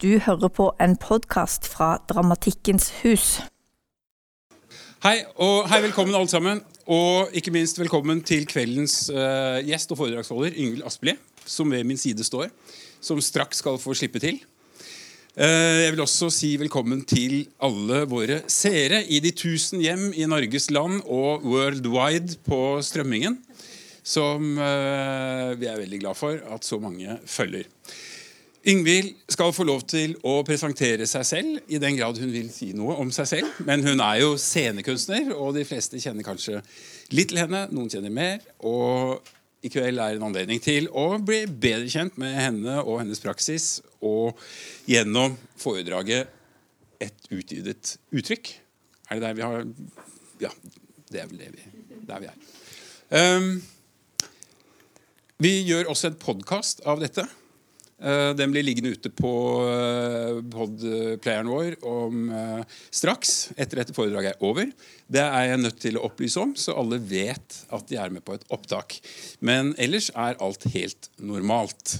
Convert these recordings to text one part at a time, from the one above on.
Du hører på en podkast fra Dramatikkens hus. Hei, og hei, velkommen alle sammen. Og ikke minst velkommen til kveldens uh, gjest og foredragsholder, Yngvild Aspli, som ved min side står. Som straks skal få slippe til. Uh, jeg vil også si velkommen til alle våre seere i de tusen hjem i Norges land og worldwide på strømmingen. Som uh, vi er veldig glad for at så mange følger. Yngvild skal få lov til å presentere seg selv, i den grad hun vil si noe om seg selv. Men hun er jo scenekunstner, og de fleste kjenner kanskje litt til henne. Noen kjenner mer. Og i kveld er en anledning til å bli bedre kjent med henne og hennes praksis. Og gjennom foredraget et utvidet uttrykk. Er det der vi har Ja, det er vel det vi, der vi er. Um, vi gjør også en podkast av dette. Eh, den blir liggende ute på eh, podplayeren vår om eh, straks, etter dette foredraget er over. Det er jeg nødt til å opplyse om, så alle vet at de er med på et opptak. Men ellers er alt helt normalt.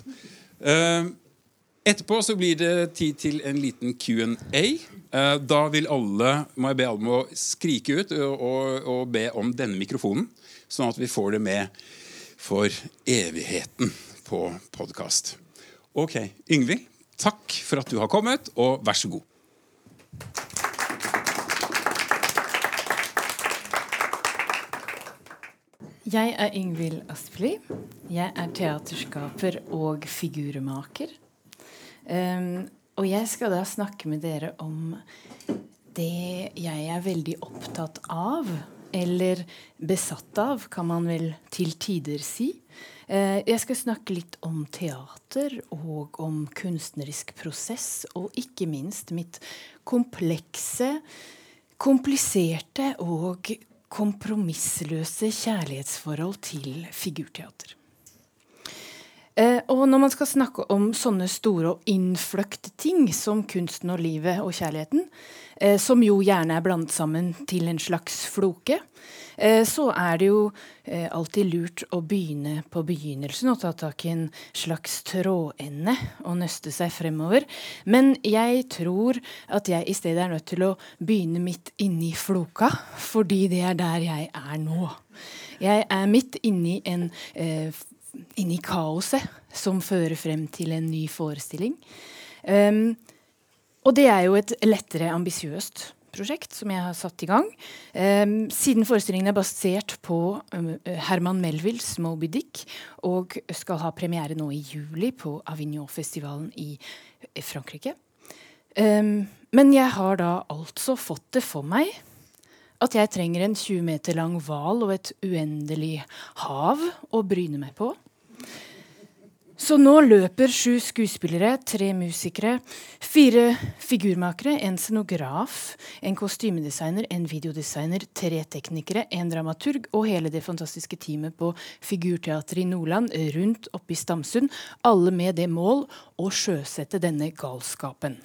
Etterpå så blir det tid til en liten Q&A. Da vil alle, må jeg be alle om å skrike ut og, og be om denne mikrofonen, sånn at vi får det med for evigheten på podkast. Ok, Yngvild, takk for at du har kommet, og vær så god. Jeg er Yngvild Aspli. Jeg er teaterskaper og figurmaker. Um, og jeg skal da snakke med dere om det jeg er veldig opptatt av, eller besatt av, kan man vel til tider si. Eh, jeg skal snakke litt om teater og om kunstnerisk prosess, og ikke minst mitt komplekse, kompliserte og kompromissløse kjærlighetsforhold til figurteater. Eh, og når man skal snakke om sånne store og innfløkte ting som kunsten og livet og kjærligheten, eh, som jo gjerne er blandet sammen til en slags floke, Eh, så er det jo eh, alltid lurt å begynne på begynnelsen og ta tak i en slags trådende og nøste seg fremover. Men jeg tror at jeg i stedet er nødt til å begynne midt inni floka, fordi det er der jeg er nå. Jeg er midt inni en eh, inni kaoset som fører frem til en ny forestilling. Um, og det er jo et lettere ambisiøst prosjekt som jeg har satt i gang. Um, siden forestillingen er basert på um, Herman Melvilles Moby Dick og skal ha premiere nå i juli på Avignon-festivalen i, i, Frankrike. Um, men jeg har da altså fått det for meg at jeg trenger en 20 meter lang hval og et uendelig hav å bryne meg på. Så nå løper sju skuespillere, tre musikere, fire figurmakere, en scenograf, en kostymedesigner, en videodesigner, tre teknikere, en dramaturg og hele det fantastiske teamet på Figurteatret i Nordland rundt oppe i Stamsund. Alle med det mål å sjøsette denne galskapen.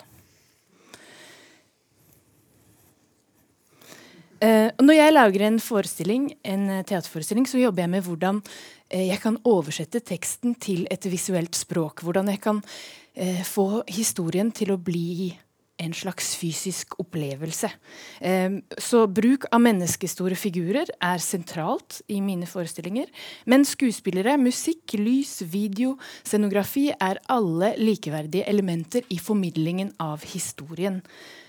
Uh, når jeg lager en forestilling, en teaterforestilling, så jobber jeg med hvordan uh, jeg kan oversette teksten til et visuelt språk. Hvordan jeg kan uh, få historien til å bli en slags fysisk opplevelse. så bruk av menneskestore figurer er sentralt i mine forestillinger. Men skuespillere, musikk, lys, video, scenografi er alle likeverdige elementer i formidlingen av historien.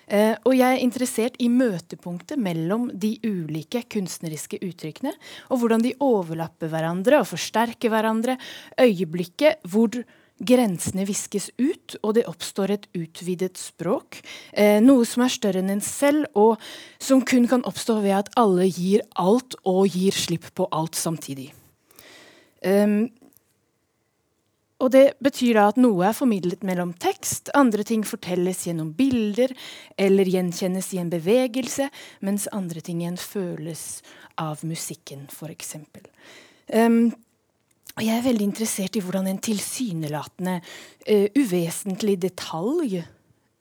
Uh, og jeg er interessert i møtepunktet mellom de ulike kunstneriske uttrykkene, og hvordan de overlapper hverandre og forsterker hverandre. Øyeblikket hvor grensene viskes ut, og det oppstår et utvidet språk. Uh, noe som er større enn en selv, og som kun kan oppstå ved at alle gir alt og gir slipp på alt samtidig. Um, og det betyr da at noe er formidlet mellom tekst, andre ting fortelles gjennom bilder eller gjenkjennes i en bevegelse, mens andre ting igjen føles av musikken, f.eks. Um, og jeg er veldig interessert i hvordan en tilsynelatende uh, uvesentlig detalj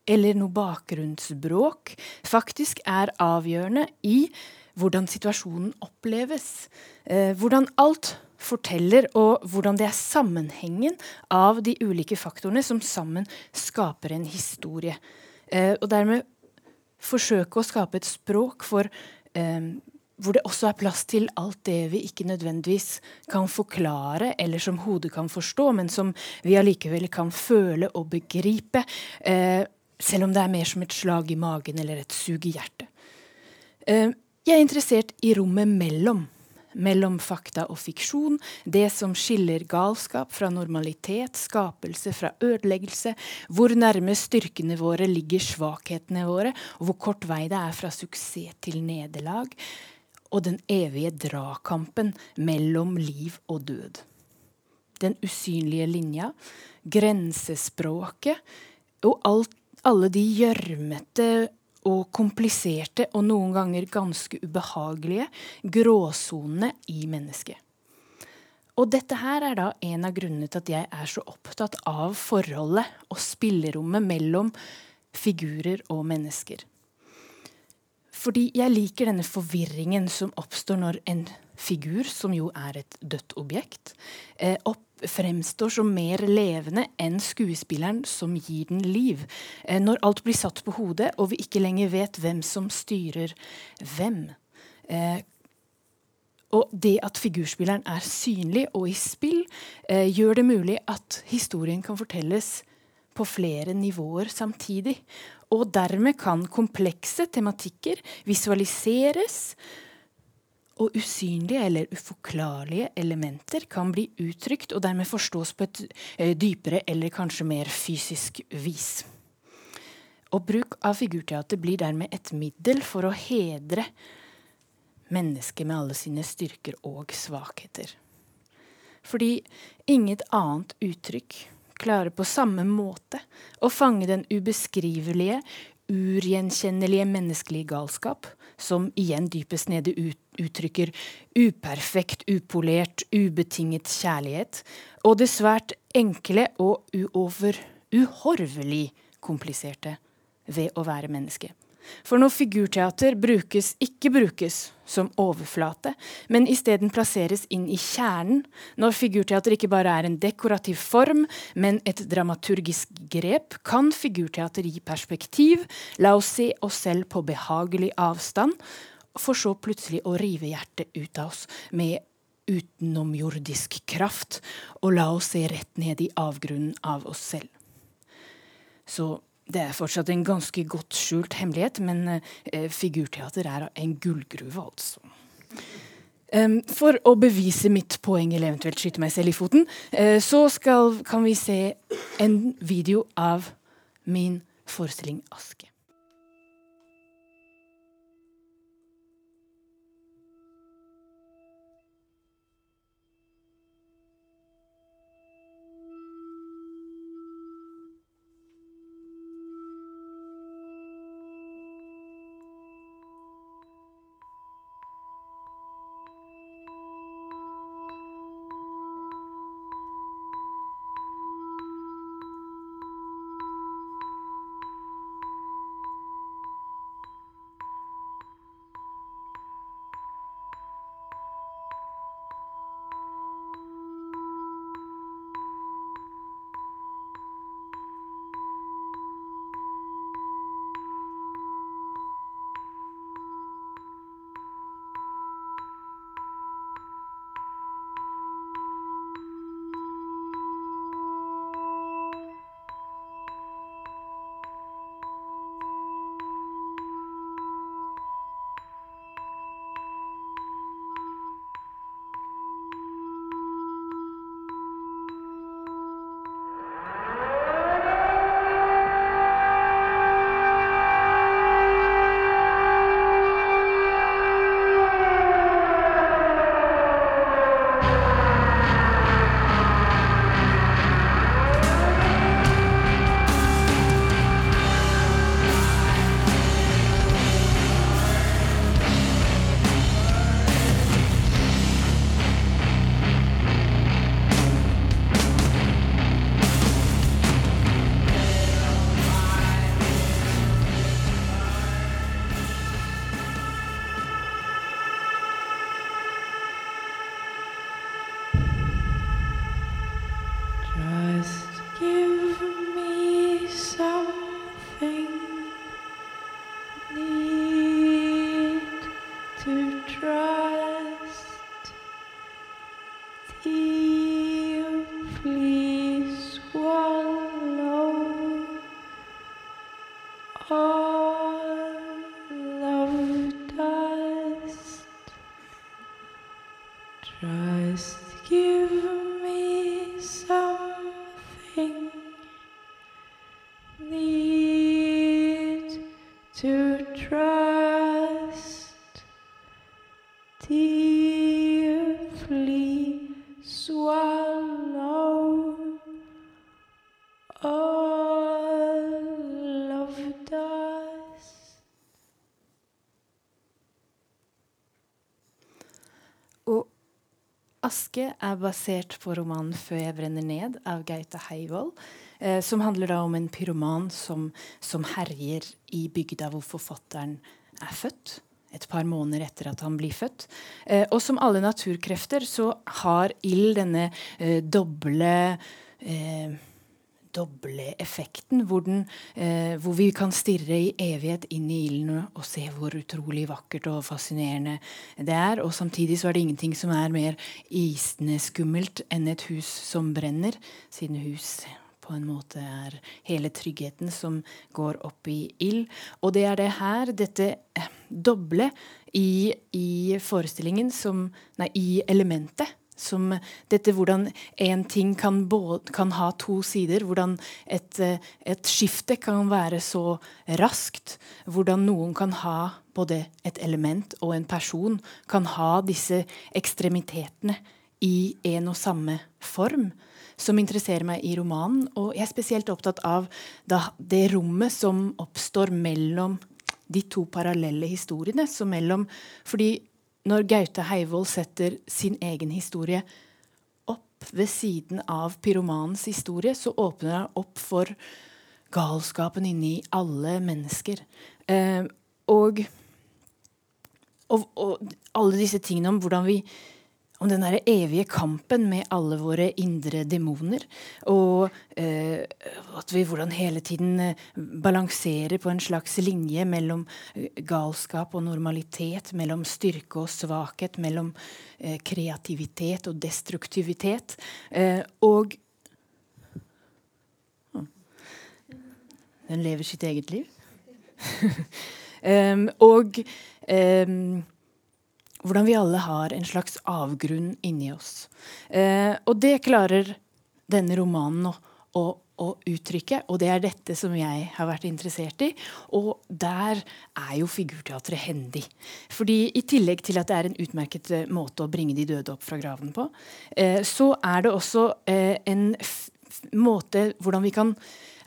eller noe bakgrunnsbråk faktisk er avgjørende i hvordan situasjonen oppleves. Uh, hvordan alt forteller, og hvordan det er sammenhengen av de ulike faktorene som sammen skaper en historie. Eh, og dermed forsøke å skape et språk for eh, hvor det også er plass til alt det vi ikke nødvendigvis kan forklare, eller som hodet kan forstå, men som vi allikevel kan føle og begripe. Eh, selv om det er mer som et slag i magen eller et sug i hjertet. Eh, jeg er interessert i rommet mellom. Mellom fakta og fiksjon. Det som skiller galskap fra normalitet, skapelse fra ødeleggelse. Hvor nærme styrkene våre ligger svakhetene våre, og hvor kort vei det er fra suksess til nederlag. Og den evige dragkampen mellom liv og død. Den usynlige linja, grensespråket og alt alle de gjørmete og kompliserte og noen ganger ganske ubehagelige gråsonene i mennesket. Og dette her er da en av grunnene til at jeg er så opptatt av forholdet og spillerommet mellom figurer og mennesker. Fordi jeg liker denne forvirringen som oppstår når en figur, som jo er et dødt objekt, eh, opp fremstår som mer levende enn skuespilleren som gir den liv. Eh, når alt blir satt på hodet, og vi ikke lenger vet hvem som styrer hvem. Eh, og det at figurspilleren er synlig og i spill, eh, gjør det mulig at historien kan fortelles på flere nivåer samtidig. Og dermed kan komplekse tematikker visualiseres og usynlige eller uforklarlige elementer kan bli uttrykt og dermed forstås på et eh, dypere eller kanskje mer fysisk vis. Og bruk av figurteater blir dermed et middel for å hedre mennesket med alle sine styrker og svakheter. Fordi inget annet uttrykk klarer på samme måte å fange den ubeskrivelige, urgjenkjennelige menneskelige galskap, som igjen dypest nede ut, uttrykker uperfekt, upolert, ubetinget kjærlighet, og det svært enkle og uover uhorvelig kompliserte ved å være menneske. For når figurteater brukes, ikke brukes som overflate, men isteden plasseres inn i kjernen, når figurteater ikke bare er en dekorativ form, men et dramaturgisk grep, kan figurteater gi perspektiv, la oss se oss selv på behagelig avstand, for så plutselig å rive hjertet ut av oss med utenomjordisk kraft, og la oss se rett ned i avgrunnen av oss selv. Så det er fortsatt en ganske godt skjult hemmelighet, men eh, figurteater er en gullgruve, altså. For å bevise mitt poeng, eller eventuelt skyte meg selv i foten, uh, så skal, kan vi se en video av min forestilling Aske. Aske er basert på romanen 'Før jeg brenner ned' av Gaute Heivold. Eh, som handler da om en pyroman som, som herjer i bygda hvor forfatteren er født. Et par måneder etter at han blir født. Eh, og som alle naturkrefter så har ild denne eh, doble eh, doble effekten, hvor, den, eh, hvor, vi kan stirre i evighet inn i ilden og se hvor utrolig vakkert og fascinerende det er. Og samtidig så er det ingenting som er mer isende skummelt enn et hus som brenner, siden hus på en måte er hele tryggheten som går opp i ild. Og det er det her, dette eh, doble i, i forestillingen som Nei, i elementet som dette hvordan en ting kan, både, kan ha to sider. Hvordan et, eh, et, skifte kan være så raskt. Hvordan noen kan ha både et element og en person. Kan ha disse ekstremitetene i en og samme form. Som interesserer meg i romanen. Og jeg er spesielt opptatt av det rommet som oppstår mellom de to parallelle historiene. Så mellom, fordi når Gaute Heivold setter sin egen historie opp ved siden av pyromanens historie, så åpner han opp for galskapen inni alle mennesker. Eh, og, og, og, alle disse tingene om hvordan vi om den der evige kampen med alle våre indre demoner. Og eh, at vi hvordan hele tiden eh, balanserer på en slags linje mellom eh, galskap og normalitet, mellom styrke og svakhet, mellom eh, kreativitet og destruktivitet. Eh, og Den lever sitt eget liv. um, og um, hvordan vi alle har en slags avgrunn inni oss. Eh, og det klarer denne romanen å, å, å, uttrykke, og det er dette som jeg har vært interessert i. Og der er jo figurteatret hendig. Fordi i tillegg til at det er en utmerket eh, måte å bringe de døde opp fra graven på, eh, så er det også eh, en måte hvordan vi kan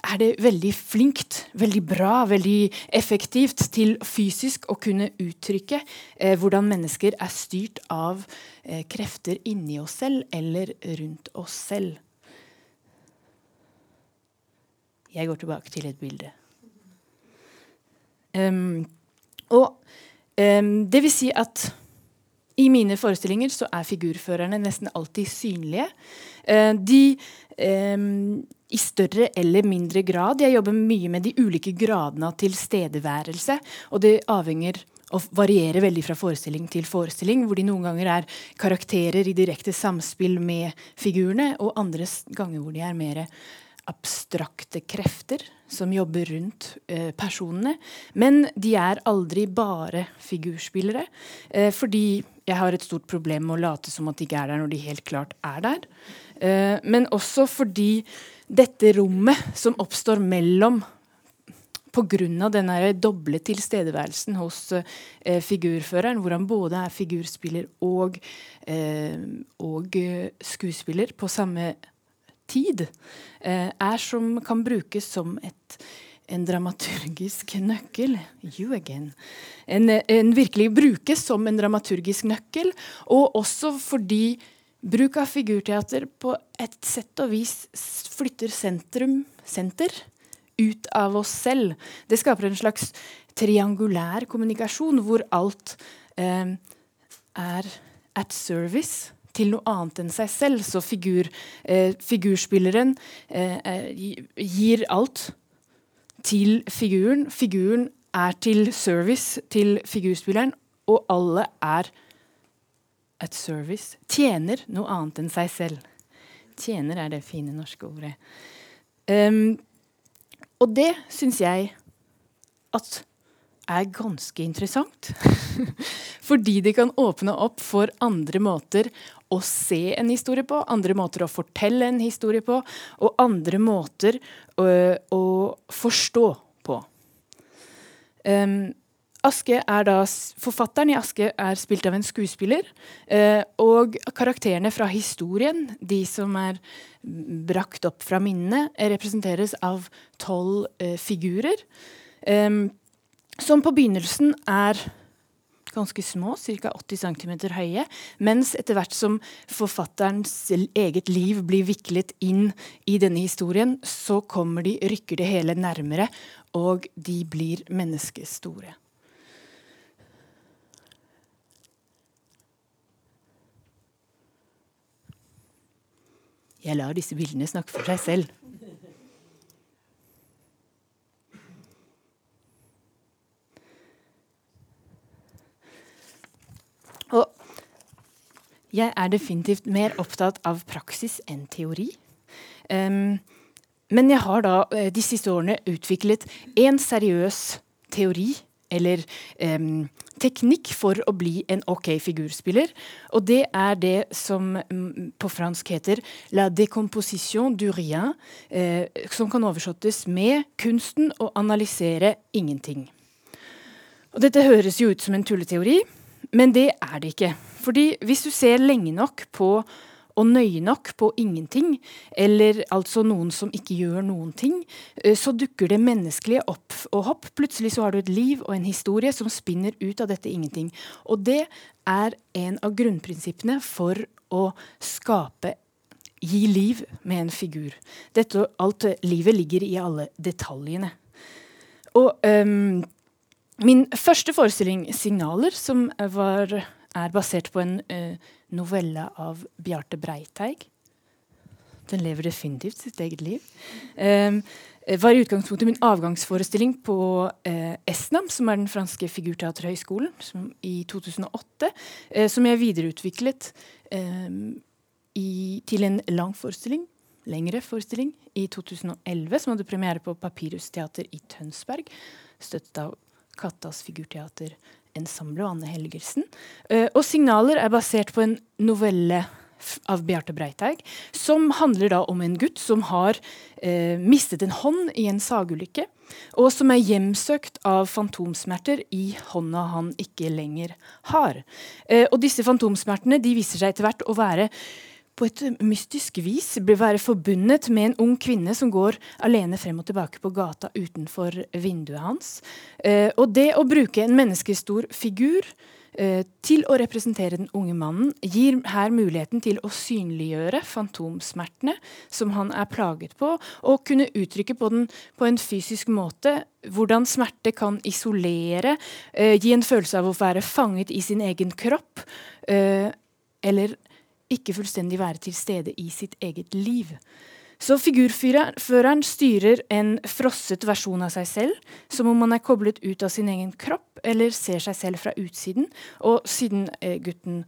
er det veldig flinkt, veldig bra, veldig effektivt til fysisk å kunne uttrykke eh, hvordan mennesker er styrt av eh, krefter inni oss selv eller rundt oss selv. Jeg går tilbake til et bilde. Um, og um, det vil si at i mine forestillinger så er figurførerne nesten alltid synlige. Uh, de um, i større eller mindre grad. Jeg jobber mye med de ulike gradene av tilstedeværelse. Og det avhenger og varierer veldig fra forestilling til forestilling, hvor de noen ganger er karakterer i direkte samspill med figurene, og andre ganger hvor de er mer abstrakte krefter som jobber rundt eh, personene. Men de er aldri bare figurspillere, eh, fordi jeg har et stort problem med å late som at de ikke er der når de helt klart er der. Eh, men også fordi dette rommet som oppstår mellom Pga. den doble tilstedeværelsen hos eh, figurføreren, hvor han både er figurspiller og, eh, og eh, skuespiller på samme tid, eh, er som kan brukes som et, en dramaturgisk nøkkel. You again. En, en virkelig brukes som en dramaturgisk nøkkel, og også fordi Bruk av figurteater på et sett og vis flytter sentrum, senter, ut av oss selv. Det skaper en slags triangulær kommunikasjon hvor alt eh, er at service til noe annet enn seg selv. Så figur, eh, figurspilleren eh, gir alt til figuren. Figuren er til service til figurspilleren, og alle er at service tjener noe annet enn seg selv. Tjener er det fine norske ordet. Um, og det syns jeg at er ganske interessant. Fordi det kan åpne opp for andre måter å se en historie på, andre måter å fortelle en historie på, og andre måter å, å forstå på. Um, Aske er da, Forfatteren i Aske er spilt av en skuespiller. Eh, og karakterene fra historien, de som er brakt opp fra minnene, representeres av tolv eh, figurer. Eh, som på begynnelsen er ganske små, ca. 80 cm høye. Mens etter hvert som forfatterens eget liv blir viklet inn i denne historien, så kommer de, rykker det hele nærmere, og de blir menneskestore. Jeg lar disse bildene snakke for seg selv. Og jeg er definitivt mer opptatt av praksis enn teori. Um, men jeg har da eh, de siste årene utviklet en seriøs teori eller um, teknikk for å bli en ok figurspiller. Og det er det som um, på fransk heter 'la décomposition du rien', eh, som kan oversettes med 'kunsten å analysere ingenting'. Og dette høres jo ut som en tulleteori, men det er det ikke. Fordi hvis du ser lenge nok på og nøye nok på ingenting, eller altså noen som ikke gjør noen ting, eh, så dukker det menneskelige opp og hopp. Plutselig så har du et liv og en historie som spinner ut av dette ingenting. Og det er en av grunnprinsippene for å skape gi liv med en figur. Dette, alt livet ligger i alle detaljene. Og um, min første forestilling, 'Signaler', som var, er basert på en uh, novelle av Bjarte Breiteig. Den lever definitivt sitt eget liv. Um, var i utgangspunktet min avgangsforestilling på eh, Esnam, som er den franske figurteaterhøgskolen, som, i 2008. Eh, som jeg videreutviklet eh, i, til en lang forestilling, lengre forestilling, i 2011. Som hadde premiere på Papyrus teater i Tønsberg, støttet av Kattas figurteater ensemble og Anne Helgersen. Uh, og 'Signaler' er basert på en novelle av Bjarte Breiteig, som handler da om en gutt som har eh, mistet en hånd i en sagulykke, og som er hjemsøkt av fantomsmerter i hånda han ikke lenger har. Eh, og disse fantomsmertene de viser seg etter hvert å være på et mystisk vis være forbundet med en ung kvinne som går alene frem og tilbake på gata utenfor vinduet hans. Eh, og det å bruke en menneskestor figur eh, til å representere den unge mannen gir her muligheten til å synliggjøre fantomsmertene som han er plaget på, og kunne uttrykke på den på en fysisk måte hvordan smerte kan isolere, eh, gi en følelse av å være fanget i sin egen kropp. Eh, eller ikke fullstendig være til stede i sitt eget liv. Så figurføreren styrer en frosset versjon av seg selv, som om man er koblet ut av sin egen kropp eller ser seg selv fra utsiden. Og siden eh, gutten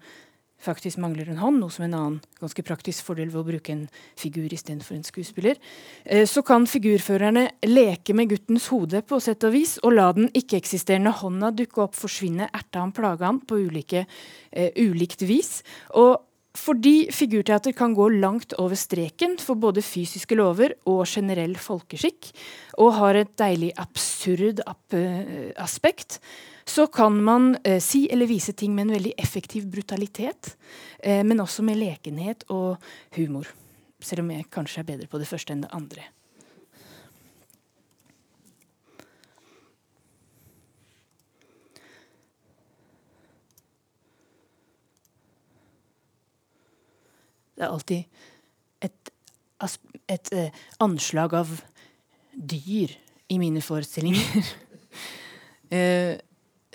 faktisk mangler en hånd, noe som er en annen ganske praktisk fordel ved å bruke en figur istedenfor en skuespiller, eh, så kan figurførerne leke med guttens hode på sett og vis, og la den ikke-eksisterende hånda dukke opp, forsvinne, erte han, plage han på ulike, eh, ulikt vis. Og fordi figurteater kan gå langt over streken for både fysiske lover og generell folkeskikk, og har et deilig absurd eh, aspekt, så kan man eh, si eller vise ting med en veldig effektiv brutalitet, eh, men også med lekenhet og humor. Selv om jeg kanskje er bedre på det første enn det andre. Det er alltid et, et, uh, anslag av dyr i mine forestillinger. uh,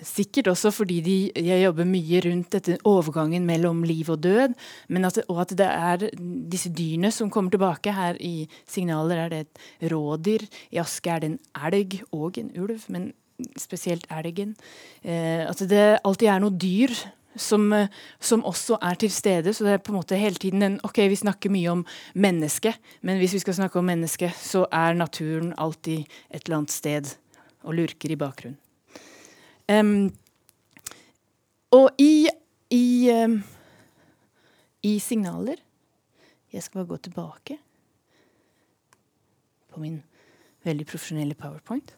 sikkert også fordi de, jeg jobber mye rundt dette overgangen mellom liv og død. At, og at det er disse dyrene som kommer tilbake. Her i signaler er det et rådyr. I Aske er det en elg og en ulv, men spesielt elgen. Eh, at det alltid er noe dyr som, eh, som, også er til stede. Så det er på en måte hele tiden en Ok, vi snakker mye om mennesket, men hvis vi skal snakke om mennesket, så er naturen alltid et eller annet sted. og lurker i bakgrunnen. Um, og i, i, um, i signaler Jeg skal bare gå tilbake på min veldig profesjonelle powerpoint.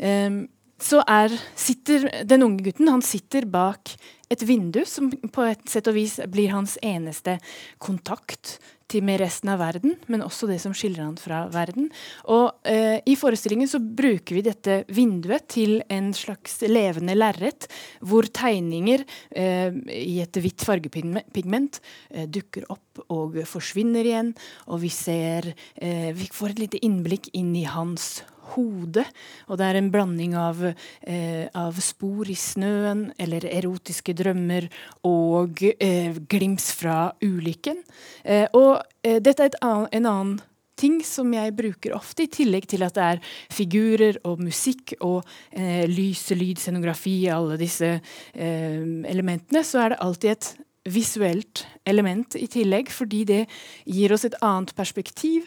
Um, så er, sitter den unge gutten han sitter bak et vindu som på et sett og vis blir hans eneste kontakt til med resten av verden, men også det som skiller han fra verden. Og eh, I forestillingen så bruker vi dette vinduet til en slags levende lerret, hvor tegninger eh, i et hvitt fargepigment eh, dukker opp og forsvinner igjen. Og vi ser eh, Vi får et lite innblikk inn i hans hode. Og det er en blanding av, eh, av spor i snøen eller erotiske drømmer og eh, glims fra ulykken. Eh, og eh, dette er an, en annen ting som jeg bruker ofte, i tillegg til at det er figurer og musikk og eh, lys, lyd, scenografi, alle disse eh, elementene, så er det alltid et visuelt element i tillegg, fordi det gir oss et annet perspektiv.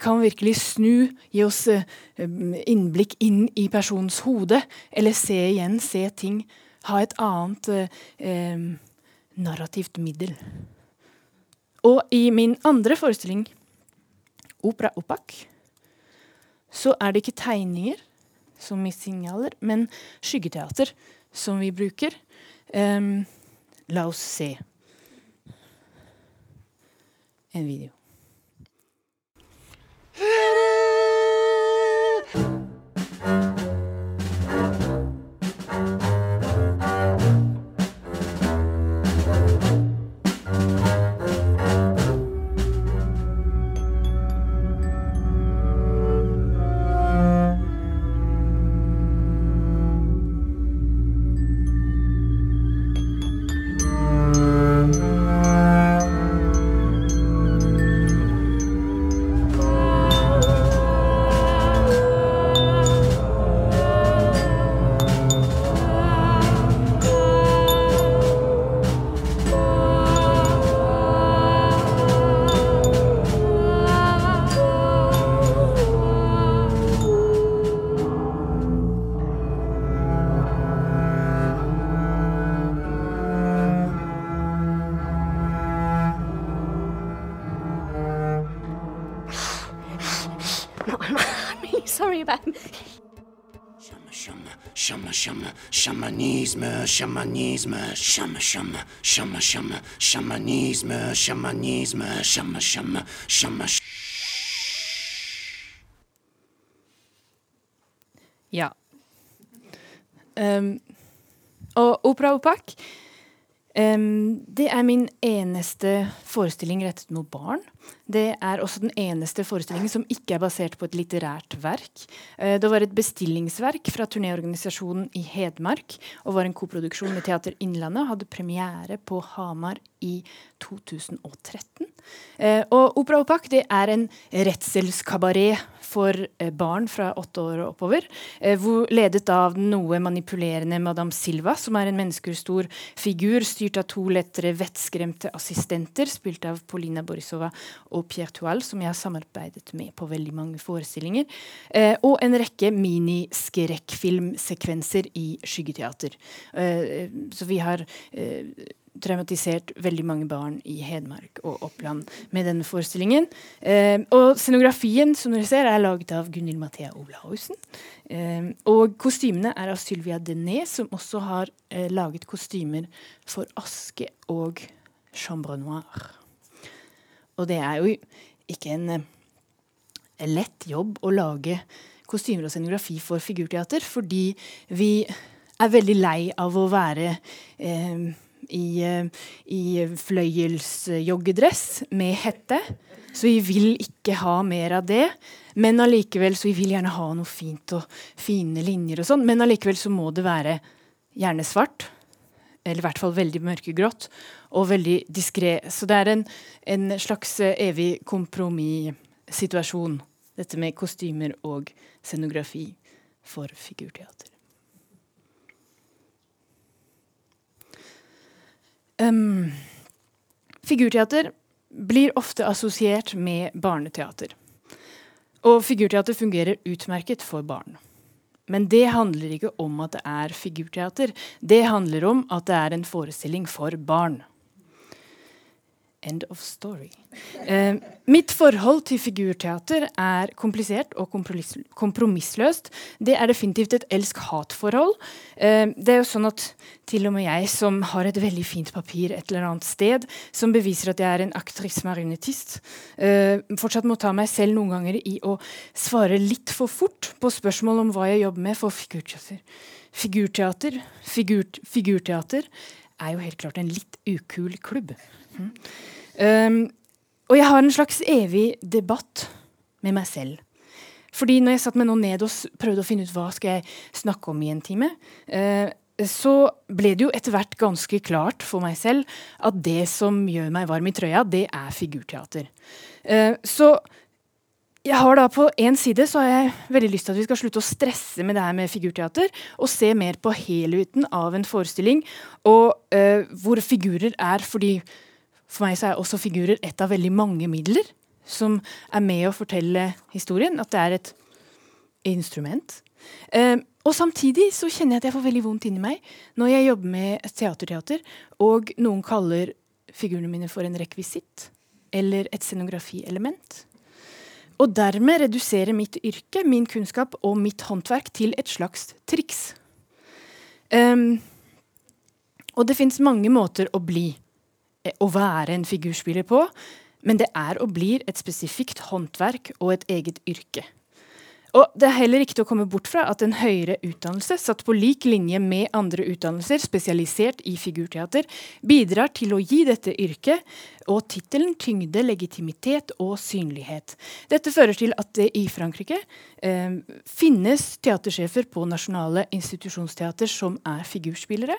Kan virkelig snu, gi oss eh, innblikk inn i personens hode, eller se igjen, se ting. Ha et annet eh, narrativt middel. Og i min andre forestilling, Opera Opak, så er det ikke tegninger som i signaler, men skyggeteater som vi bruker. Um, La oss se en video. Shamanisme, shama, shama, shama, shama, shamanisme, shamanisme, shama, shama, shama. Ja. Um, og Opera Opak um, det er min eneste forestilling rettet mot barn. Det er også den eneste forestillingen som ikke er basert på et litterært verk. Eh, det var et bestillingsverk fra turnéorganisasjonen i Hedmark og var en koproduksjon med Teater Innlandet. Hadde premiere på Hamar i 2013. Eh, og Opera Opak det er en redselskabaret for eh, barn fra åtte år og oppover. Ledet av den noe manipulerende Madame Silva, som er en menneskestor figur styrt av to lettere vettskremte assistenter, spilt av Polina Borisova og Pierre Toile, som jeg har samarbeidet med på veldig mange forestillinger. Eh, og en rekke miniskrekkfilmsekvenser i skyggeteater. Eh, så vi har eh, traumatisert veldig mange barn i Hedmark og Oppland med denne forestillingen. Eh, og scenografien som dere ser, er laget av Gunhild Mathea Olaussen. Eh, og kostymene er av Sylvia Denet, som også har eh, laget kostymer for Aske og Chambre Noire. Og det er jo ikke en, eh, lett jobb å lage kostymer og scenografi for figurteater, fordi vi er veldig lei av å være eh, i, eh, i fløyelsjoggedress med hette. Så vi vil ikke ha mer av det. Men allikevel så vi vil gjerne ha noe fint og fine linjer og sånn. Men allikevel så må det være gjerne svart eller i hvert fall veldig mørkegrått, og veldig diskré. Så det er en, en slags eh, evig kompromissituasjon, dette med kostymer og scenografi for figurteater. Um, figurteater blir ofte assosiert med barneteater. Og figurteater fungerer utmerket for barn. Men det handler ikke om at det er figurteater. Det handler om at det er en forestilling for barn. End of story. Eh, mitt forhold til figurteater er komplisert og kompromissløst. Det er definitivt et elsk-hat-forhold. Eh, det er jo sånn at til og med jeg som har et veldig fint papir et eller annet sted, som beviser at jeg er en actrice marionettist, eh, fortsatt må ta meg selv noen ganger i å svare litt for fort på spørsmål om hva jeg jobber med for figurteater. Figurteater, figur, figurteater er jo helt klart en litt ukul klubb. Um, og jeg har en slags evig debatt med meg selv. Fordi når jeg satt meg nå ned og prøvde å finne ut hva skal jeg snakke om i en time, uh, så ble det jo etter hvert ganske klart for meg selv at det som gjør meg varm i trøya, det er figurteater. Uh, så jeg har da På én side så har jeg veldig lyst til at vi skal slutte å stresse med det her med figurteater, og se mer på helheten av en forestilling, og uh, hvor figurer er fordi for meg så er også figurer et av veldig mange midler som er med å fortelle historien. At det er et instrument. Eh, og samtidig så kjenner jeg at jeg får veldig vondt inni meg når jeg jobber med teaterteater, og noen kaller figurene mine for en rekvisitt eller et scenografielement. Og dermed reduserer mitt yrke, min kunnskap og mitt håndverk til et slags triks. Um, og det fins mange måter å bli å være en figurspiller på, men det er og blir et spesifikt håndverk og et eget yrke. Og Det er heller ikke til å komme bort fra at en høyere utdannelse, satt på lik linje med andre utdannelser spesialisert i figurteater, bidrar til å gi dette yrket og tittelen tyngde, legitimitet og synlighet. Dette fører til at det i Frankrike eh, finnes teatersjefer på nasjonale institusjonsteater som er figurspillere,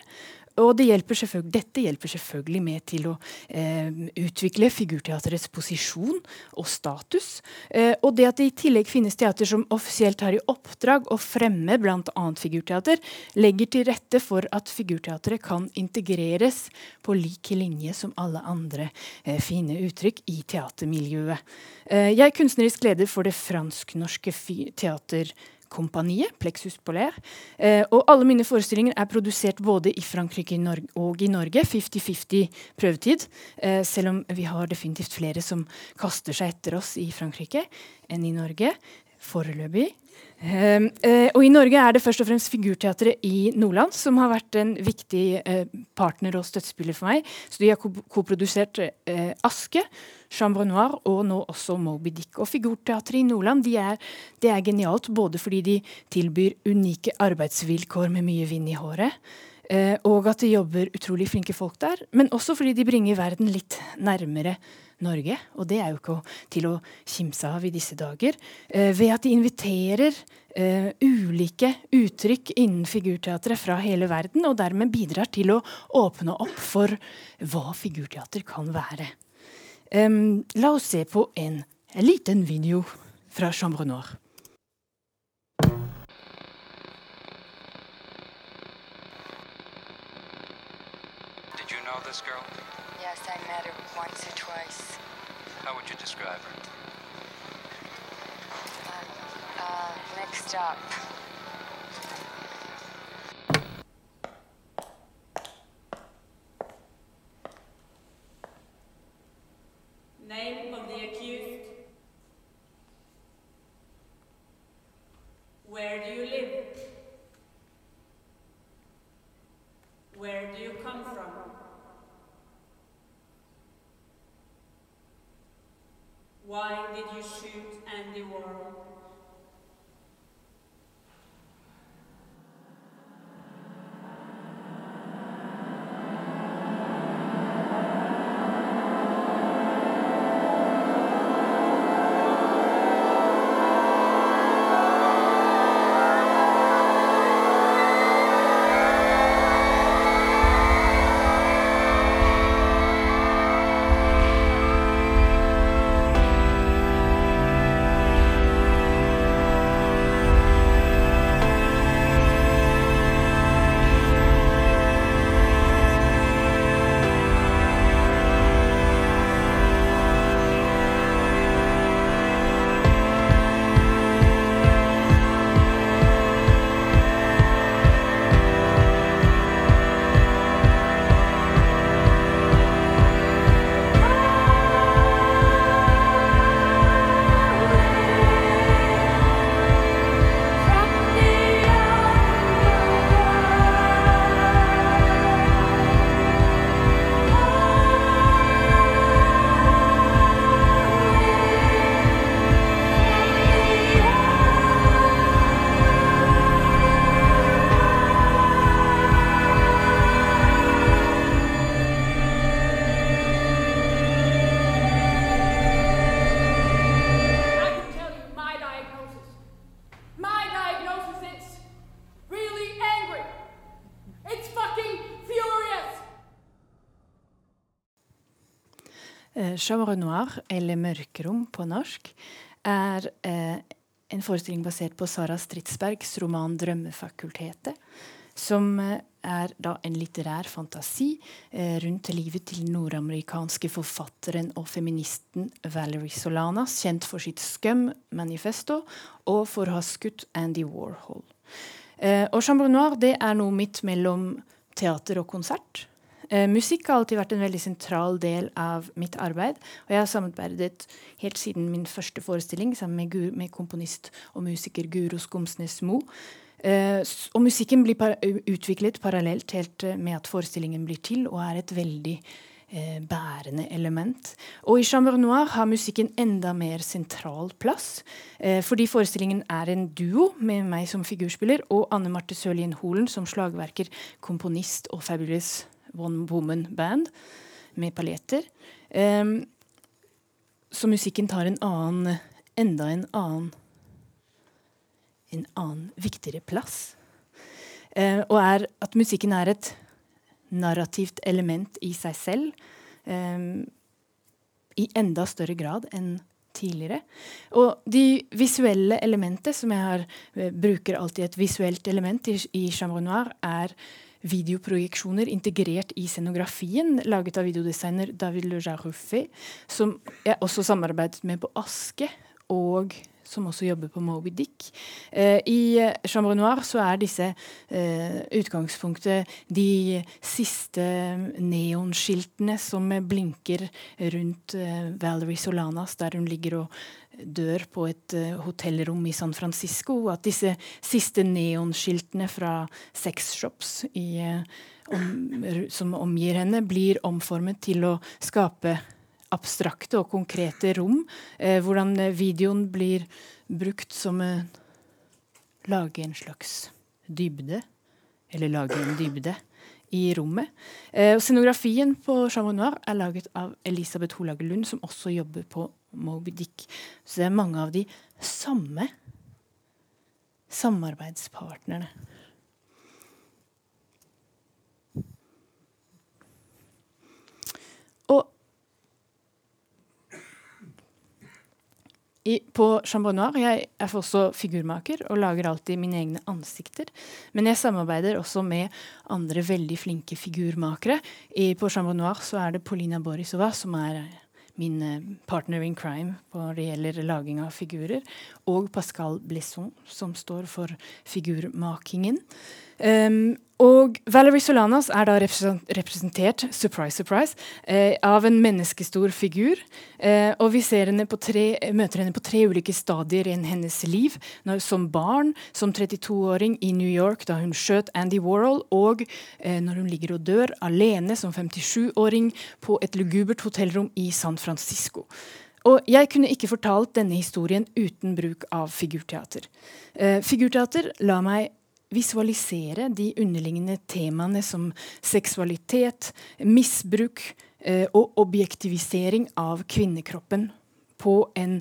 og det hjelper dette hjelper selvfølgelig med til å eh, utvikle figurteaterets posisjon og status. Eh, og det at det i tillegg finnes teater som offisielt har i oppdrag å fremme bl.a. figurteater, legger til rette for at figurteatret kan integreres på lik linje som alle andre eh, fine uttrykk i teatermiljøet. Eh, jeg er kunstnerisk leder for det fransk-norske teater kompaniet, Plexus Polaire. Eh, og alle mine forestillinger er produsert både i Frankrike og i Norge. 50-50 prøvetid. Eh, selv om vi har definitivt flere som kaster seg etter oss i Frankrike enn i Norge. Foreløpig. Uh, uh, og I Norge er det først og fremst Figurteatret i Nordland som har vært en viktig uh, partner og støttespiller for meg. Så De har koprodusert Aske, Chambre Noir og nå også Moby Dick. Og Figurteatret i Nordland de er, det er genialt både fordi de tilbyr unike arbeidsvilkår med mye vind i håret, og at det jobber utrolig flinke folk der, men også fordi de bringer verden litt nærmere Norge, og det er jo ikke til å kimse av i disse dager, eh, ved at de inviterer eh, ulike uttrykk innen figurteatret fra hele verden, og dermed bidrar til å åpne opp for hva figurteater kan være. La oss se på en, en liten video fra Chambre Noir. This girl? Yes, I met her once or twice. How would you describe her? Uh, uh, mixed up. Name of the accused. Where do you live? Where do you come from? Why did you shoot Andy Warhol? Chambre Noir, eller Mørkerom på norsk, er eh, en forestilling basert på Sara Stridsbergs roman 'Drømmefakultetet', som eh, er da en litterær fantasi eh, rundt livet til nordamerikanske forfatteren og feministen Valerie Solanas, kjent for sitt Scum-manifesto og for å ha skutt Andy Warhol. Eh, og Chambre Noir det er noe midt mellom teater og konsert. Eh, musikk har alltid vært en veldig sentral del av mitt arbeid. Og jeg har samarbeidet helt siden min første forestilling sammen med, Guru, med komponist og musiker Guro Skomsnes Mo. Eh, og musikken blir par utviklet parallelt helt eh, med at forestillingen blir til, og er et veldig eh, bærende element. Og i Chambre Noir har musikken enda mer sentral plass, eh, fordi forestillingen er en duo med meg som figurspiller og Anne Marte Sørlien Holen som slagverker, komponist og Fabulous One Woman Band med paljetter. Um, så musikken tar en annen, enda en annen en annen viktigere plass. Uh, og er at musikken er et narrativt element i seg selv. Um, I enda større grad enn tidligere. Og de visuelle elementet, som jeg har, uh, bruker alltid et visuelt element i, i Chambre Noir, er videoprojeksjoner integrert i scenografien, laget av videodesigner David Le Jaruffet, som jeg også samarbeidet med på Aske, og som også jobber på Moby Dick. Eh, I eh, Chambre Noir så er disse eh, utgangspunktet de siste neonskiltene som eh, blinker rundt eh, Valerie Solanas, der hun ligger og dør på et eh, hotellrom i San Francisco. At disse siste neonskiltene fra sexshops i, eh, om, som omgir henne, blir omformet til å skape abstrakte og konkrete rom. Eh, hvordan eh, videoen blir brukt som å Lage en slags dybde, eller lage en dybde, i rommet. Eh, og scenografien på Chambre Noir er laget av Elisabeth Holage Lund, som også jobber på Moby Dick. Så det er mange av de samme samarbeidspartnerne. I, på Chambre Noir jeg er også figurmaker og lager alltid mine egne ansikter. Men jeg samarbeider også med andre veldig flinke figurmakere. I, på Chambre Noir så er det Polina Borisova som er min eh, partner in crime når det gjelder laging av figurer. Og Pascal Blesson, som står for figurmakingen. Um, og Valerie Solanas er da representert surprise, surprise, eh, av en menneskestor figur. Eh, og vi henne tre, møter henne på tre ulike stadier i hennes liv. Når, som barn, som 32-åring i New York da hun skjøt Andy Warhol, og eh, når hun ligger og dør alene som 57-åring på et lugubert hotellrom i San Francisco. Og jeg kunne ikke fortalt denne historien uten bruk av figurteater. Eh, figurteater la meg visualisere de underliggende temaene som seksualitet, misbruk eh, og objektivisering av kvinnekroppen på en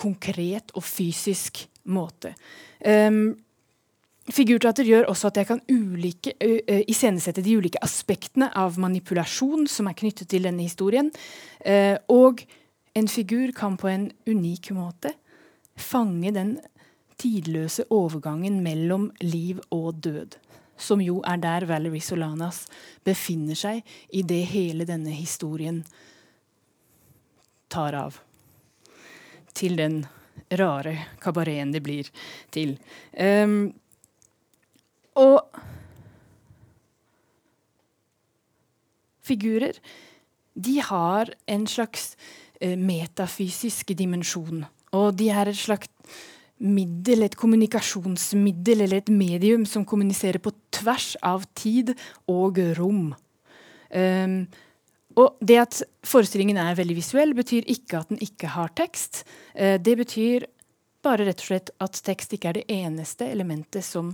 konkret og fysisk måte. Um, Figurteater gjør også at jeg kan ulike, ø, iscenesette de ulike aspektene av manipulasjon som er knyttet til denne historien. Eh, og en figur kan på en unik måte fange den tidløse overgangen mellom liv og død. Som jo er der Valerie Solanas befinner seg i det hele denne historien tar av. Til den rare kabareten det blir til. Um, og figurer, de har en slags eh, metafysisk dimensjon. Og de er et slags middel, et kommunikasjonsmiddel eller et medium som kommuniserer på tvers av tid og rom. Um, og det at forestillingen er veldig visuell, betyr ikke at den ikke har tekst. Uh, det betyr bare rett og slett at tekst ikke er det eneste elementet som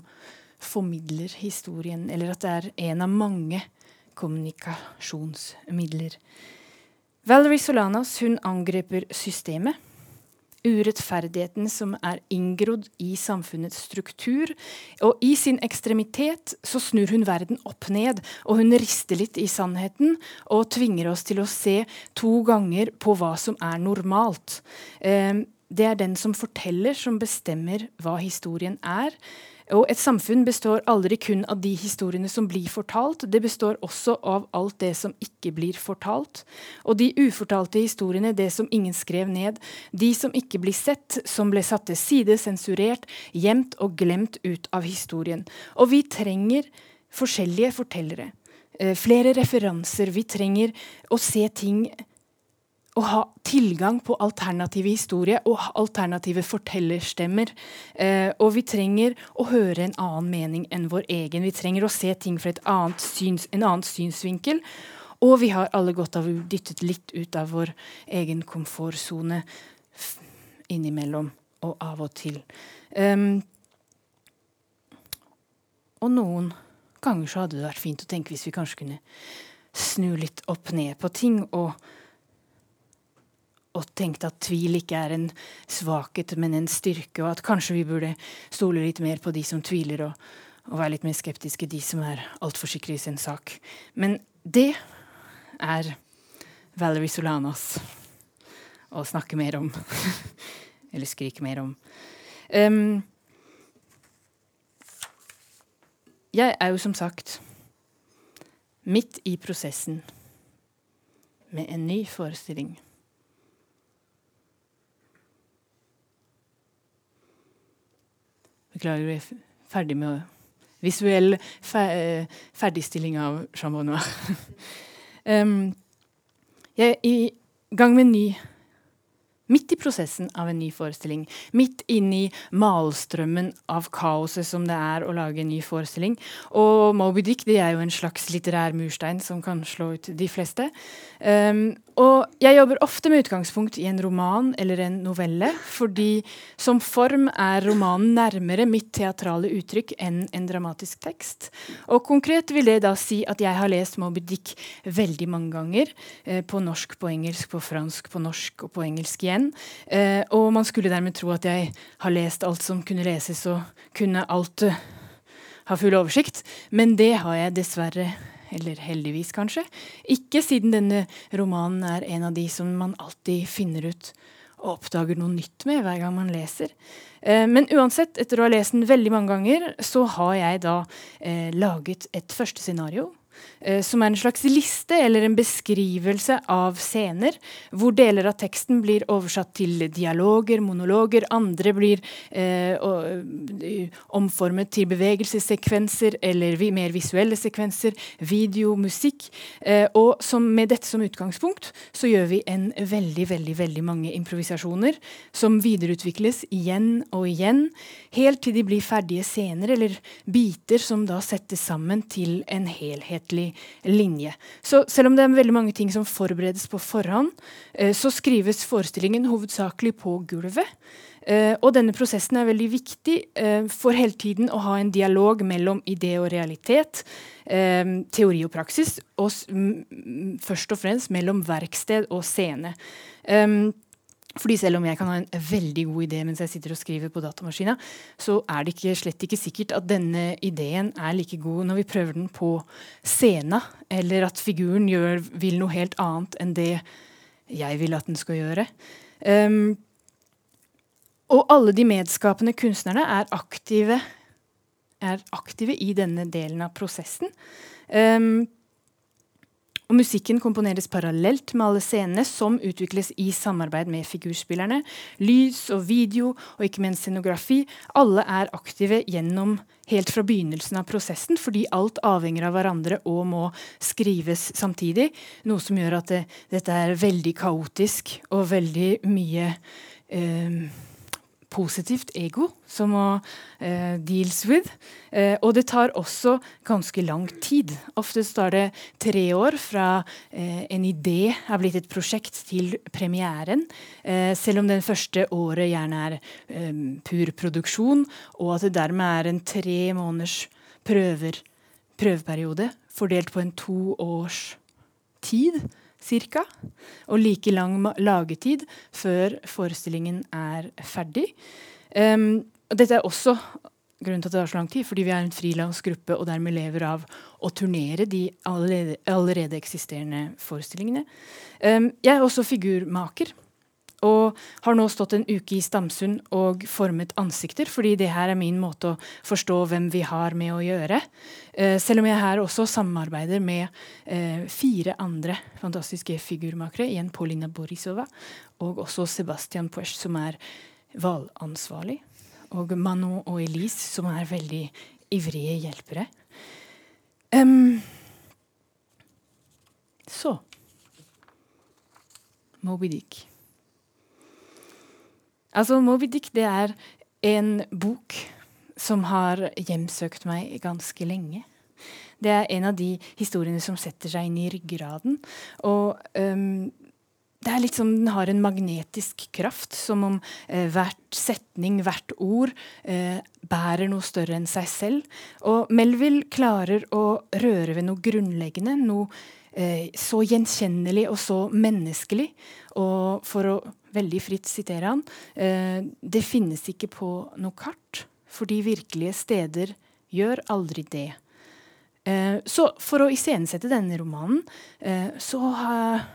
formidler historien, eller at det er en av mange kommunikasjonsmidler. Valerie Solanas hun angriper systemet. urettferdigheten som er inngrodd i samfunnets struktur. Og i sin ekstremitet så snur hun verden opp ned, og hun rister litt i sannheten og tvinger oss til å se to ganger på hva som er normalt. Eh, det er den som forteller, som bestemmer hva historien er. Og et samfunn består aldri kun av de historiene som blir fortalt, det består også av alt det som ikke blir fortalt. Og de ufortalte historiene, det som ingen skrev ned, de som ikke blir sett, som ble satt til side, sensurert, gjemt og glemt ut av historien. Og vi trenger forskjellige fortellere. Eh, flere referanser. Vi trenger å se ting å ha tilgang på alternative historier og alternative fortellerstemmer. Eh, og vi trenger å høre en annen mening enn vår egen. Vi trenger å se ting fra syns, en annen synsvinkel. Og vi har alle godt av å dyttet litt ut av vår egen komfortsone innimellom og av og til. Um, og noen ganger så hadde det vært fint å tenke hvis vi kanskje kunne snu litt opp ned på ting. og og tenkte at tvil ikke er en svakhet, men en styrke, og at kanskje vi burde stole litt mer på de som tviler, og, og være litt mer skeptiske de som er altfor sikre i sin sak. Men det er Valerie Solanas å snakke mer om. Eller skrike mer om. Um, jeg er jo som sagt midt i prosessen med en ny forestilling. Beklager, vi er ferdig med visuell eh, ferdigstilling av Jean Bonnoir. um, jeg er i gang med en ny Midt i prosessen av en ny forestilling, midt inni malstrømmen av kaoset som det er å lage en ny forestilling. Og Moby Dick det er jo en slags litterær murstein som kan slå ut de fleste. Um, og jeg jobber ofte med utgangspunkt i en roman eller en novelle, fordi som form er romanen nærmere mitt teatrale uttrykk enn en dramatisk tekst. Og konkret vil det da si at jeg har lest Moby Dick veldig mange ganger. Eh, på norsk, på engelsk, på fransk, på norsk og på engelsk igjen. Eh, og man skulle dermed tro at jeg har lest alt som kunne leses, og kunne alt uh, ha full oversikt. Men det har jeg dessverre eller heldigvis, kanskje. Ikke siden denne romanen er en av de som man alltid finner ut og oppdager noe nytt med hver gang man leser. Eh, men uansett, etter å ha lest den veldig mange ganger, så har jeg da eh, laget et første scenario som er en slags liste eller en beskrivelse av scener, hvor deler av teksten blir oversatt til dialoger, monologer, andre blir eh, eh omformet til bevegelsessekvenser eller vi, mer visuelle sekvenser, video, musikk. Eh, og som, med dette som utgangspunkt så gjør vi en veldig, veldig, veldig mange improvisasjoner som videreutvikles igjen og igjen, helt til de blir ferdige scener eller biter som da settes sammen til en helhet enhetlig linje. Så selv om det er veldig mange ting som forberedes på forhånd, eh, så skrives forestillingen hovedsakelig på gulvet. Uh, og denne prosessen er veldig viktig uh, for hele tiden å ha en dialog mellom idé og realitet, teori og praksis, og først og fremst mellom verksted og scene. Fordi selv om jeg kan ha en veldig god idé mens jeg sitter og skriver på datamaskina, så er det ikke, slett ikke sikkert at denne ideen er like god når vi prøver den på scenen, eller at figuren gjør, vil noe helt annet enn det jeg vil at den skal gjøre. Um, og alle de medskapende kunstnerne er aktive, er aktive i denne delen av prosessen. Um, og musikken komponeres parallelt med alle scenene, som utvikles i samarbeid med figurspillerne. Lys og video, og ikke minst scenografi. Alle er aktive gjennom helt fra begynnelsen av prosessen, fordi alt avhenger av hverandre og må skrives samtidig. Noe som gjør at det, dette er veldig kaotisk og veldig mye eh, positivt ego som må uh, deals with. Uh, og det tar også ganske lang tid. Ofte tar det tre år fra uh, en idé har blitt et prosjekt til premieren. selv om den første året gjerne er um, pur produksjon, og at det dermed er en tre måneders prøver, prøveperiode fordelt på en to års tid cirka. Og like lang lagetid før forestillingen er ferdig. Um, dette er også grunnen til at det tar så lang tid, fordi vi er en frilansgruppe og dermed lever av å turnere de allerede, allerede eksisterende forestillingene. Um, jeg er også figurmaker. Og har nå stått en uke i Stamsund og formet ansikter, fordi det her er min måte å forstå hvem vi har med å gjøre. Eh, selv om jeg her også samarbeider med eh, fire andre fantastiske figurmakere. Igjen Paulina Borisova og også Sebastian Puesch, som er hvalansvarlig. Og Mano og Elise, som er veldig ivrige hjelpere. Um, så Moby Dick. Altså, Moby Dick det er en bok som har hjemsøkt meg ganske lenge. Det er en av de historiene som setter seg inn i ryggraden. Og um, det er litt som den har en magnetisk kraft, som om eh, hvert setning, hvert ord, eh, bærer noe større enn seg selv. Og Melville klarer å røre ved noe grunnleggende, noe eh, så gjenkjennelig og så menneskelig. Og for å veldig fritt sitere han, eh, det finnes ikke på noe kart, fordi virkelige steder gjør aldri det. Eh, så for å iscenesette denne romanen, eh, så har-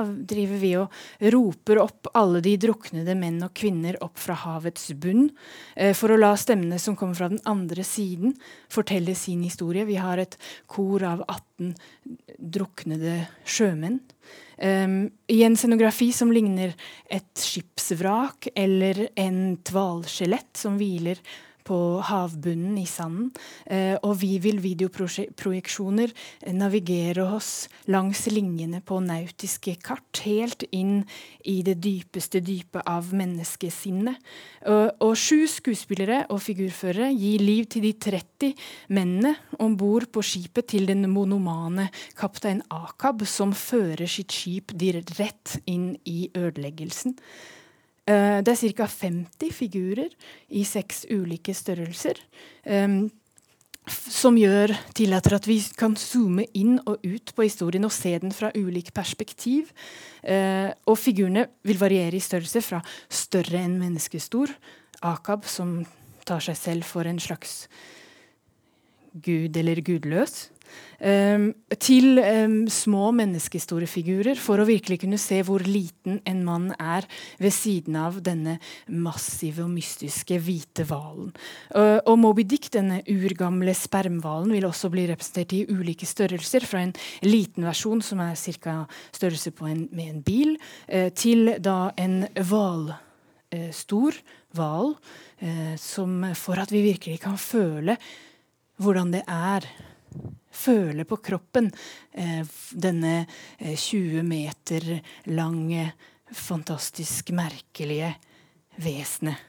driver vi og roper opp alle de druknede menn og kvinner opp fra havets bunn, eh, for å la stemmene som kommer fra den andre siden, fortelle sin historie. Vi har et kor av 18 druknede sjømenn. Um, I en scenografi som ligner et skipsvrak eller en hvalskjelett som hviler på havbunnen i sanden. Eh, og vi vil videoprojeksjoner navigere oss langs linjene på nautiske kart, helt inn i det dypeste dypet av menneskesinnet. Og, sju skuespillere og figurførere gir liv til de 30 mennene om bord på skipet til den monomane kaptein Akab, som fører sitt skip rett inn i ødeleggelsen. Eh, det er ca. 50 figurer i seks ulike størrelser. Um, som gjør tillater at vi kan zoome inn og ut på historien og se den fra ulik perspektiv. Eh, og figurene vil variere i størrelse fra større enn menneskestor, Akab, som tar seg selv for en slags gud eller gudløs, til em, små menneskehistoriefigurer, for å virkelig kunne se hvor liten en mann er ved siden av denne massive og mystiske hvite hvalen. Uh, og Moby Dick, denne urgamle spermhvalen, vil også bli representert i ulike størrelser, fra en liten versjon som er ca. størrelse en, med en bil, eh, til da en hval eh, stor hval, eh, for at vi virkelig kan føle hvordan det er. Føle på kroppen eh, denne eh, 20 meter lange, fantastisk merkelige vesenet.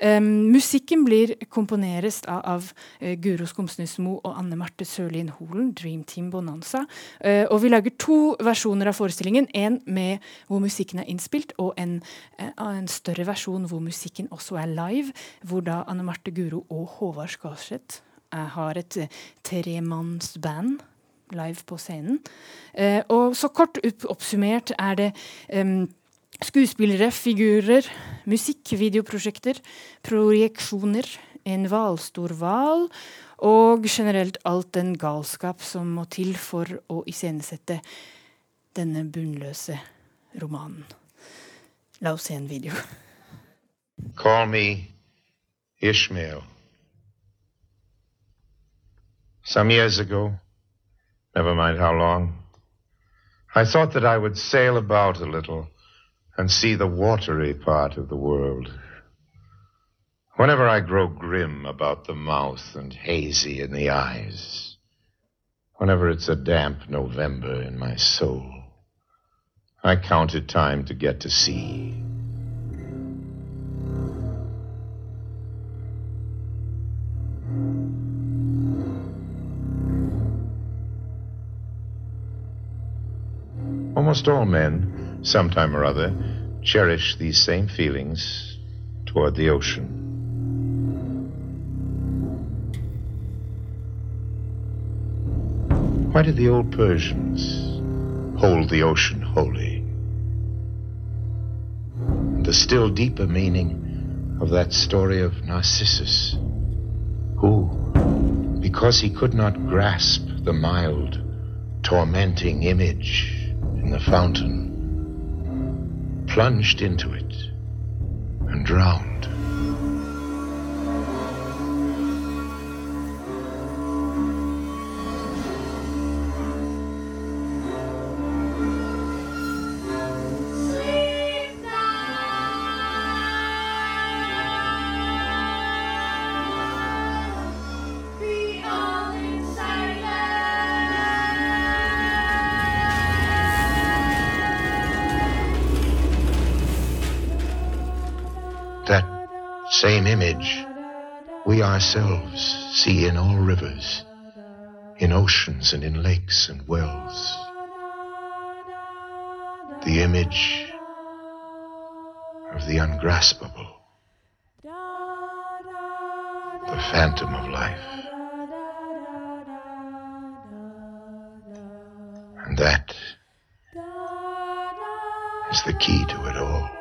Um, musikken blir komponeres av, av uh, Guro Skomsnesmo og Anne Marte Sørlien Holen, Dream Team Bonanza. Uh, og vi lager to versjoner av forestillingen. En med hvor musikken er innspilt, og en, uh, en større versjon hvor musikken også er live. Hvor da Anne Marte Guro og Håvard Skarseth eh, har et eh, tremannsband live på scenen. Eh, og så kort opp, oppsummert er det em, Skuespillere, figurer, musikk, videoprosjekter, projeksjoner, en hvalstor hval og generelt alt den galskap som må til for å iscenesette denne bunnløse romanen. La oss se en video. Call me Ishmael. Some years ago, never mind how long, I thought that I would sail about a little and see the watery part of the world. Whenever I grow grim about the mouth and hazy in the eyes, whenever it's a damp November in my soul, I count it time to get to sea. Almost all men, sometime or other, cherish these same feelings toward the ocean. Why did the old Persians hold the ocean holy. And the still deeper meaning of that story of Narcissus, who, because he could not grasp the mild, tormenting image in the fountain, plunged into it and drowned. Same image we ourselves see in all rivers, in oceans and in lakes and wells. The image of the ungraspable, the phantom of life. And that is the key to it all.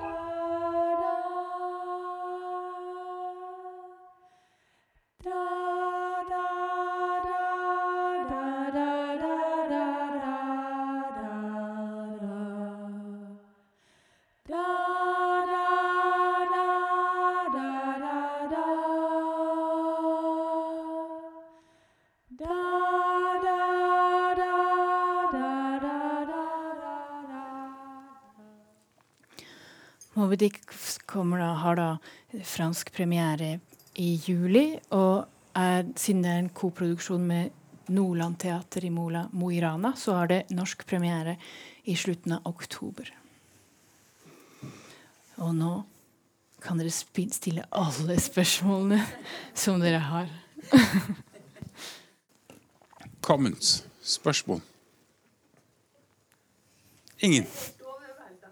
Da, har da fransk premiere i juli. Og er, siden det er en koproduksjon med Nordland Teater i Mola, Mo i Rana, så har det norsk premiere i slutten av oktober. Og nå kan dere stille alle spørsmålene som dere har. Comments? Spørsmål? Ingen?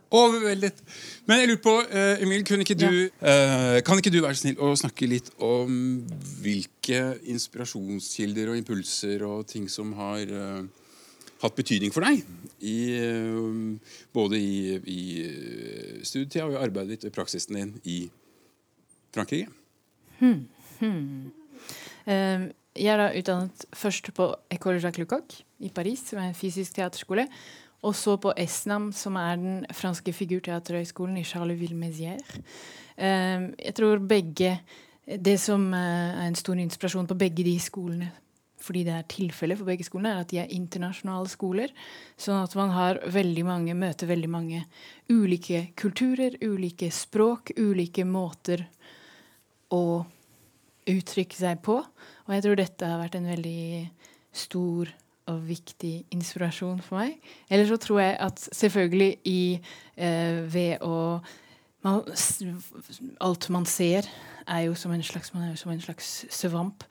Overveldet. Men jeg lurer på, eh, Emil, kunne ikke du, ja. kan ikke du være snill å snakke litt om hvilke inspirasjonskilder og impulser og ting som har eh, hatt betydning for deg? I, eh, både i, i eh, studietida og i arbeidet ditt og i praksisen din i Frankrike? Eh, jeg er da utdannet først på École Jacques Lecoq i Paris, som er en fysisk teaterskole. Og så på ESNAM, som er den franske figurteaterhøgskolen i Charleville-Mézières. Eh, jeg tror begge Det som eh, er en stor inspirasjon på begge de skolene, fordi det er tilfellet for begge skolene, er at de er internasjonale skoler. Sånn at man har veldig mange, møter veldig mange ulike kulturer, ulike språk, ulike måter å uttrykke seg på. Og jeg tror dette har vært en veldig stor og viktig inspirasjon for meg. Eller så tror jeg at selvfølgelig i eh, ved å man, Alt man ser, er jo som en slags, man er jo som en slags svamp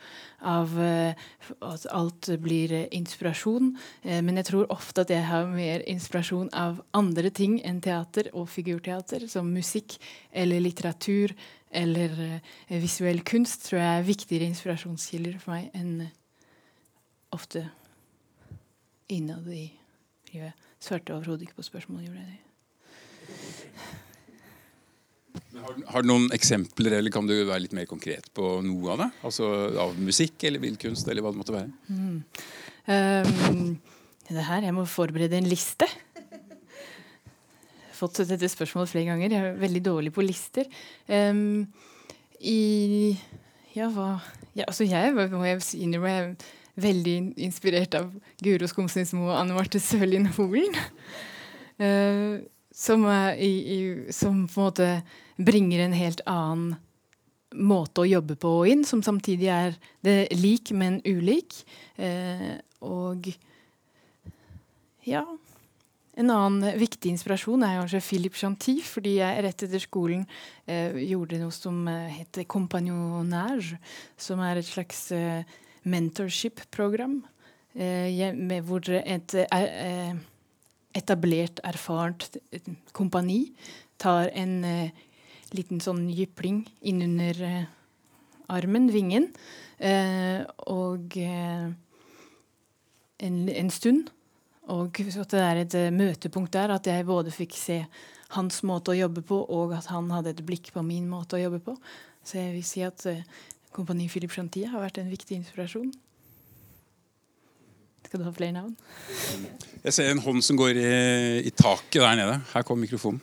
av eh, at alt blir eh, inspirasjon. Eh, men jeg tror ofte at jeg har mer inspirasjon av andre ting enn teater og figurteater, som musikk eller litteratur eller eh, visuell kunst, tror jeg er viktigere inspirasjonskilder for meg enn eh, ofte innad i livet. Svarte overhodet ikke på spørsmålet, gjorde jeg? Har, har du noen eksempler, eller kan du være litt mer konkret på noe av det? Altså Av musikk eller billedkunst, eller hva det måtte være? Um, det her, Jeg må forberede en liste. Fått dette spørsmålet flere ganger. Jeg er veldig dårlig på lister. Um, I Ja, hva ja, altså Jeg må jeg innrømme jeg veldig inspirert av Guro Skomsnesmo og Anne Marte Sørlien Holen. Uh, som, i, i, som på en måte bringer en helt annen måte å jobbe på inn, som samtidig er det lik, men ulik. Eh, og ja En annen viktig inspirasjon er kanskje Philip Chanty, fordi jeg rett etter skolen eh, gjorde noe som eh, heter compagnonnage, som er et slags eh, mentorship-program. Eh, hvor et eh, etablert, erfarent eh, kompani tar en eh, liten sånn jypling innunder armen, vingen, og en, en stund. Og at det er et møtepunkt der, at jeg både fikk se hans måte å jobbe på, og at han hadde et blikk på min måte å jobbe på. Så jeg vil si at Kompani Philip Chantier har vært en viktig inspirasjon. Skal du ha flere navn? Jeg ser en hånd som går i, i taket der nede. Her kom mikrofonen.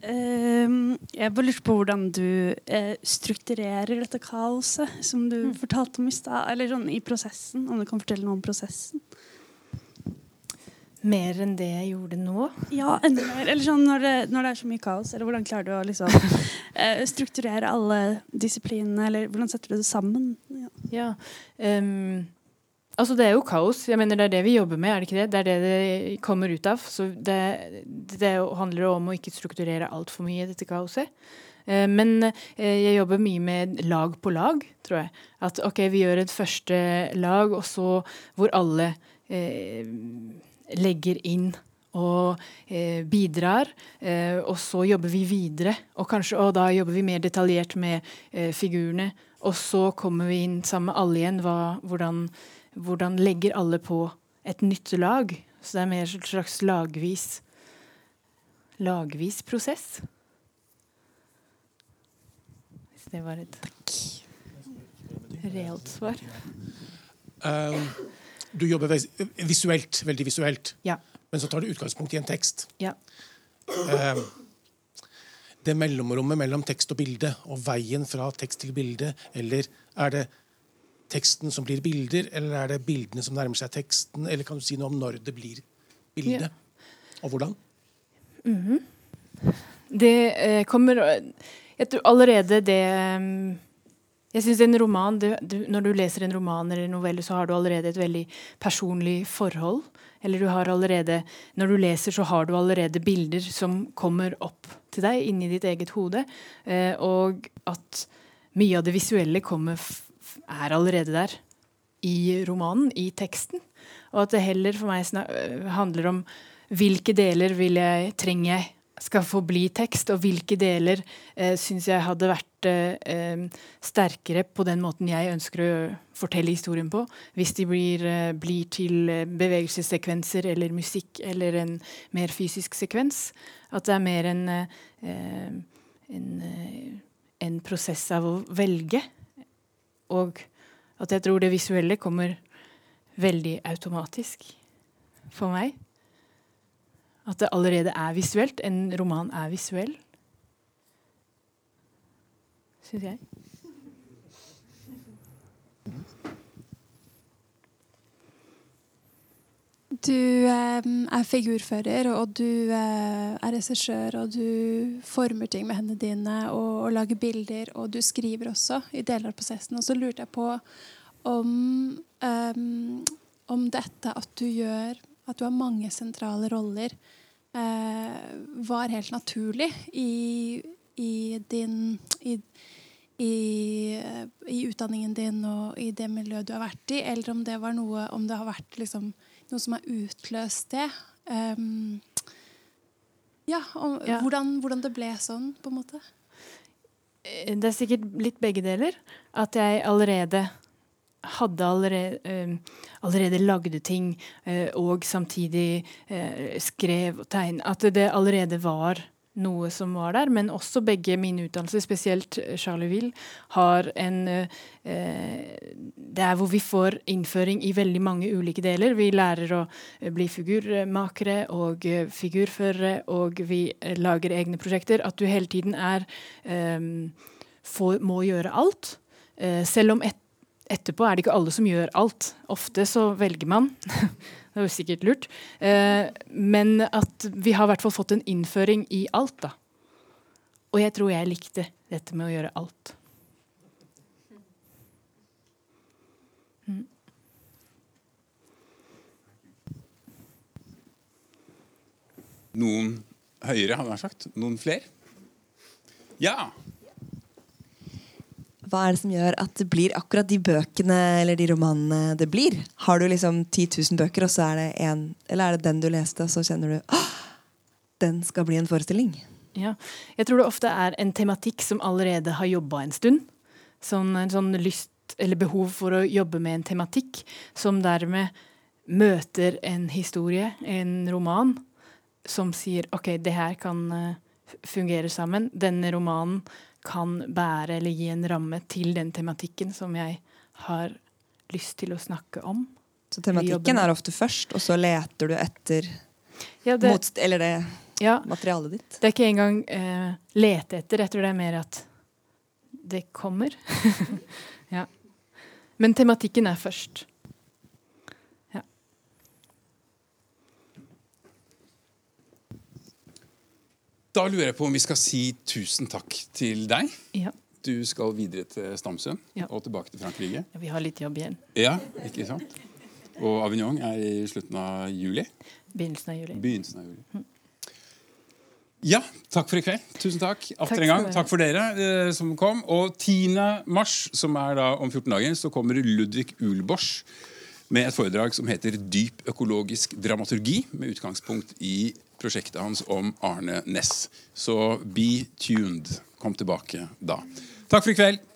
Uh, jeg bare lurte på hvordan du uh, strukturerer dette kaoset som du fortalte om i stad. Eller sånn i prosessen. Om du kan fortelle noe om prosessen. Mer enn det jeg gjorde nå? Ja, enda mer. Eller sånn når det, når det er så mye kaos. Eller hvordan klarer du å liksom uh, strukturere alle disiplinene? Eller hvordan setter du det sammen? Ja. Ja. um, altså, det er jo kaos. Jeg mener, Det er det vi jobber med, er det ikke det? Det er det det kommer ut av. Så det, det handler om å ikke strukturere altfor mye i dette kaoset. Eh, Men eh, jeg jobber mye med lag på lag, tror jeg. At ok, vi gjør et første lag, og så hvor alle eh, legger inn og eh, bidrar. Eh, og så jobber vi videre, og, kanskje, og da jobber vi mer detaljert med eh, figurene. Og så kommer vi inn sammen med alle igjen. Hva, hvordan, hvordan legger alle på et nytt lag? Så det er mer en slags lagvis lagvis prosess. Hvis det var et reelt svar. Um, du jobber visuelt, veldig visuelt, Ja. men så tar du utgangspunkt i en tekst. Ja. Eh, det mellomrommet mellom tekst og bilde, og veien fra tekst til bilde, eller er det teksten som blir bilder, eller er det bildene som nærmer seg teksten, eller kan du si noe om når det blir bilde, og hvordan? Mhm. Det eh, kommer Jeg tror allerede det mm, Jeg synes en roman du, du, Når du leser en roman eller en novelle, så har du allerede et veldig personlig forhold. Eller du har allerede Når du leser, så har du allerede bilder som kommer opp til deg inni ditt eget hode. Eh, og at mye av det visuelle kommer er allerede der i romanen, i teksten. Og at det heller for meg øh, handler om hvilke deler vil jeg, trenger jeg skal få bli tekst, og hvilke deler eh, syns jeg hadde vært eh, eh, sterkere på den måten jeg ønsker å fortelle historien på. Hvis de blir, eh, blir til eh, bevegelsessekvenser eller musikk eller en mer fysisk sekvens. At det er mer en, eh, en, en prosess av å velge. Og at jeg tror det visuelle kommer veldig automatisk for meg. At det allerede er visuelt. En roman er visuell. Syns jeg. Du eh, er figurfører, og du eh, er regissør, og du former ting med hendene dine og, og lager bilder, og du skriver også i deler av prosessen. Og så lurte jeg på om, eh, om dette at du gjør At du har mange sentrale roller, var helt naturlig i, i din i, i, eh, i utdanningen din og i det miljøet du har vært i, eller om det var noe om det har vært liksom noe som har utløst det. Um, ja, om, Ja. Hvordan, hvordan det ble sånn, på en måte. Eh, Det er sikkert litt begge deler. At jeg allerede hadde allerede, eh, allerede lagde ting, eh, og samtidig eh, skrev og tegn. At det allerede var noe som var der. Men også begge mine utdannelser, spesielt Charleville, har en Det er hvor vi får innføring i veldig mange ulike deler. Vi lærer å bli figurmakere og figurførere, og vi lager egne prosjekter. At du hele tiden er får, må gjøre alt. Selv om et, etterpå er det ikke alle som gjør alt. Ofte så velger man. det er sikkert lurt. Eh, men at vi har i hvert fall fått en innføring i alt, da. Og jeg tror jeg likte dette med å gjøre alt. Mm. Noen høyere, hadde jeg sagt. Noen flere? Ja. Hva er det som gjør at det blir akkurat de bøkene eller de romanene det blir? Har du liksom 10 000 bøker, og så er det en Eller er det den du leste, og så kjenner du «Åh, den skal bli en forestilling? Ja. Jeg tror det ofte er en tematikk som allerede har jobba en stund. Sånn, en sånn lyst eller behov for å jobbe med en tematikk som dermed møter en historie, en roman, som sier OK, det her kan eh, fungere sammen. Denne romanen kan bære eller gi en ramme til den tematikken som jeg har lyst til å snakke om. Så tematikken er ofte først, og så leter du etter Ja, det- mot, eller det Ja. materialet ditt. Det er ikke engang eh, lete etter. Jeg tror det er mer at det kommer. ja. Men tematikken er først. Da lurer jeg på om vi skal si tusen takk til deg. Ja. Du skal videre til Stamsund Ja. og tilbake til Frankrike. Vi har litt jobb igjen. Ja, ikke sant? Og Avignon er i slutten av juli. Begynnelsen av juli. Begynnelsen av juli. Ja, takk for i kveld. Tusen takk. Atter en gang. Takk for dere eh, som kom. Og 10. mars, som er da om 14 dager, så kommer Ludvig Ulbosch med et foredrag som heter Dyp økologisk dramaturgi, med utgangspunkt i prosjektet hans om Arne Næss. Så be tuned. Kom tilbake da. Takk for i kveld.